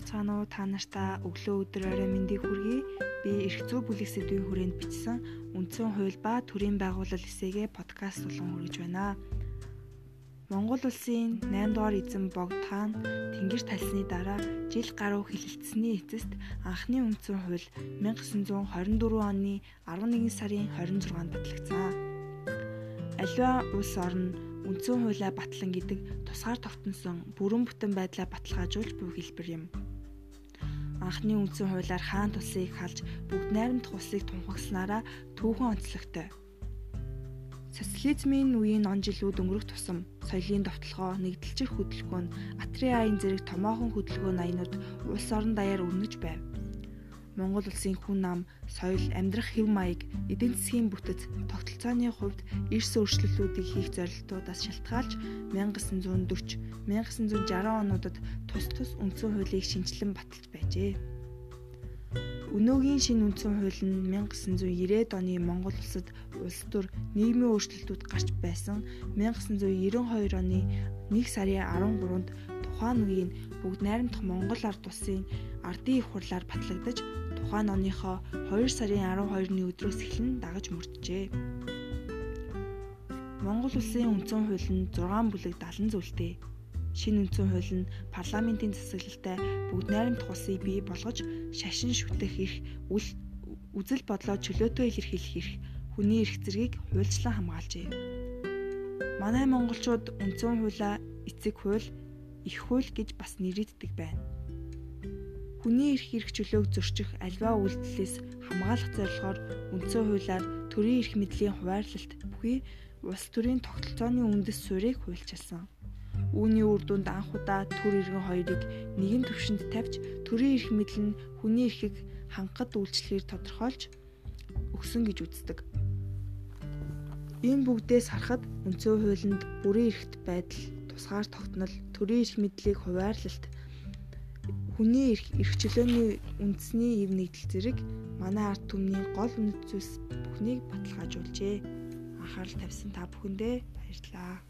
та нартай өглөө өдөр орой мэндийг хүргэе. Би эрх зүй бүлэг сэдвийн хүрээнд бичсэн үндсэн хууль ба төрийн байгууллал эсэгээ подкаст болон хүргэж байна. Монгол улсын 8 дугаар эзэн Богд хаан тэнгэр талсны дараа жил гаруй хилэлцсэний эцэст анхны үндсэн хууль 1924 оны 11 сарын 26-нд батлагдсан. Аливаа улс орн үндсэн хуулиа батлан гэдэг тусгаар тогтносон бүрэн бүтэн байдлаа баталгаажуулж буй хэлбэр юм. Анхны үндсэн хуулиар хаан тусыг халж бүгд найрамдах улсыг тунхагснараа түүхэн онцлогтой. Социализмын үеийн он жилүүд өнгөрөх тусам соёлын довтлогоо, нэгдэлчээр хөдөлгөөн, атрын аян зэрэг томоохон хөдөлгөөн аянууд улс орон даяар өрнөж байв. Монгол улсын хүн ам, соёл, амьдрах хэв маяг, эдийн засгийн бүтэц, тогтолцооны хувьд эрс өөрчлөлтүүдийг хийх зорилтуудаас шалтгаалж 1940, 1960 онуудад тус тус үндсэн хуулийг шинжилэн баталж байжээ. Өнөөгийн шинэ үндсэн хууль нь 1990-ад оны Монгол улсад улс төр нийгмийн өөрчлөлтүүд гарч байсан 1992 оны 1 сарын 13-нд тухайн үеийн бүгд найрамдах Монгол ард улсын ардын их хурлаар батлагдаж тухайн оныхоо 2 сарын 12-ны өдрөөс эхлэн дагаж мөрдөжээ. Монгол улсын үндсэн хууль нь 6 бүлэг 70 зүйлтэй. Шинэ үндсэн хууль нь парламентын засаглалтай бүгд найрамдах улсыг бий болгож шашин шүтэх эрх, үзэл бодлоо чөлөөтэй илэрхийлэх эрх, хүний эрх зэргийг хуульчлан хамгаалжээ. Манай монголчууд үндсэн хуулиа эцэг хууль, их хууль гэж бас нэрийддэг байна хүний эрх эрх чөлөөг зөрчих альва үйлдэлээс хамгаалах зорилгоор үндсэн хуулиар төрийн эрх мэдлийн хуваарлалт бүхий улс төрийн тогтолцооны үндэс суурийг хуульчилсан. Үүний үр дүнд анх удаа төр иргэн хоёрыг нэгэн төвшөнд тавьж төрийн эрх мэдэл нь хүний эрхийг хангахад үйлчлэхээр тодорхойлж өгсөн гэж үздэг. Энэ бүгдээс харахад үндсэн хуулинд бүрийн эрхт байдал, тусгаар тогтнол, төрийн эрх мэдлийг хуваарлалт хүний эрх чөлөөний үндэсний эв нэгдэл зэрэг манай ард түмний гол үнэт зүйлс бүхнийг баталгаажуулжээ. Анхаарал тавьсан та бүхэндээ баярлалаа.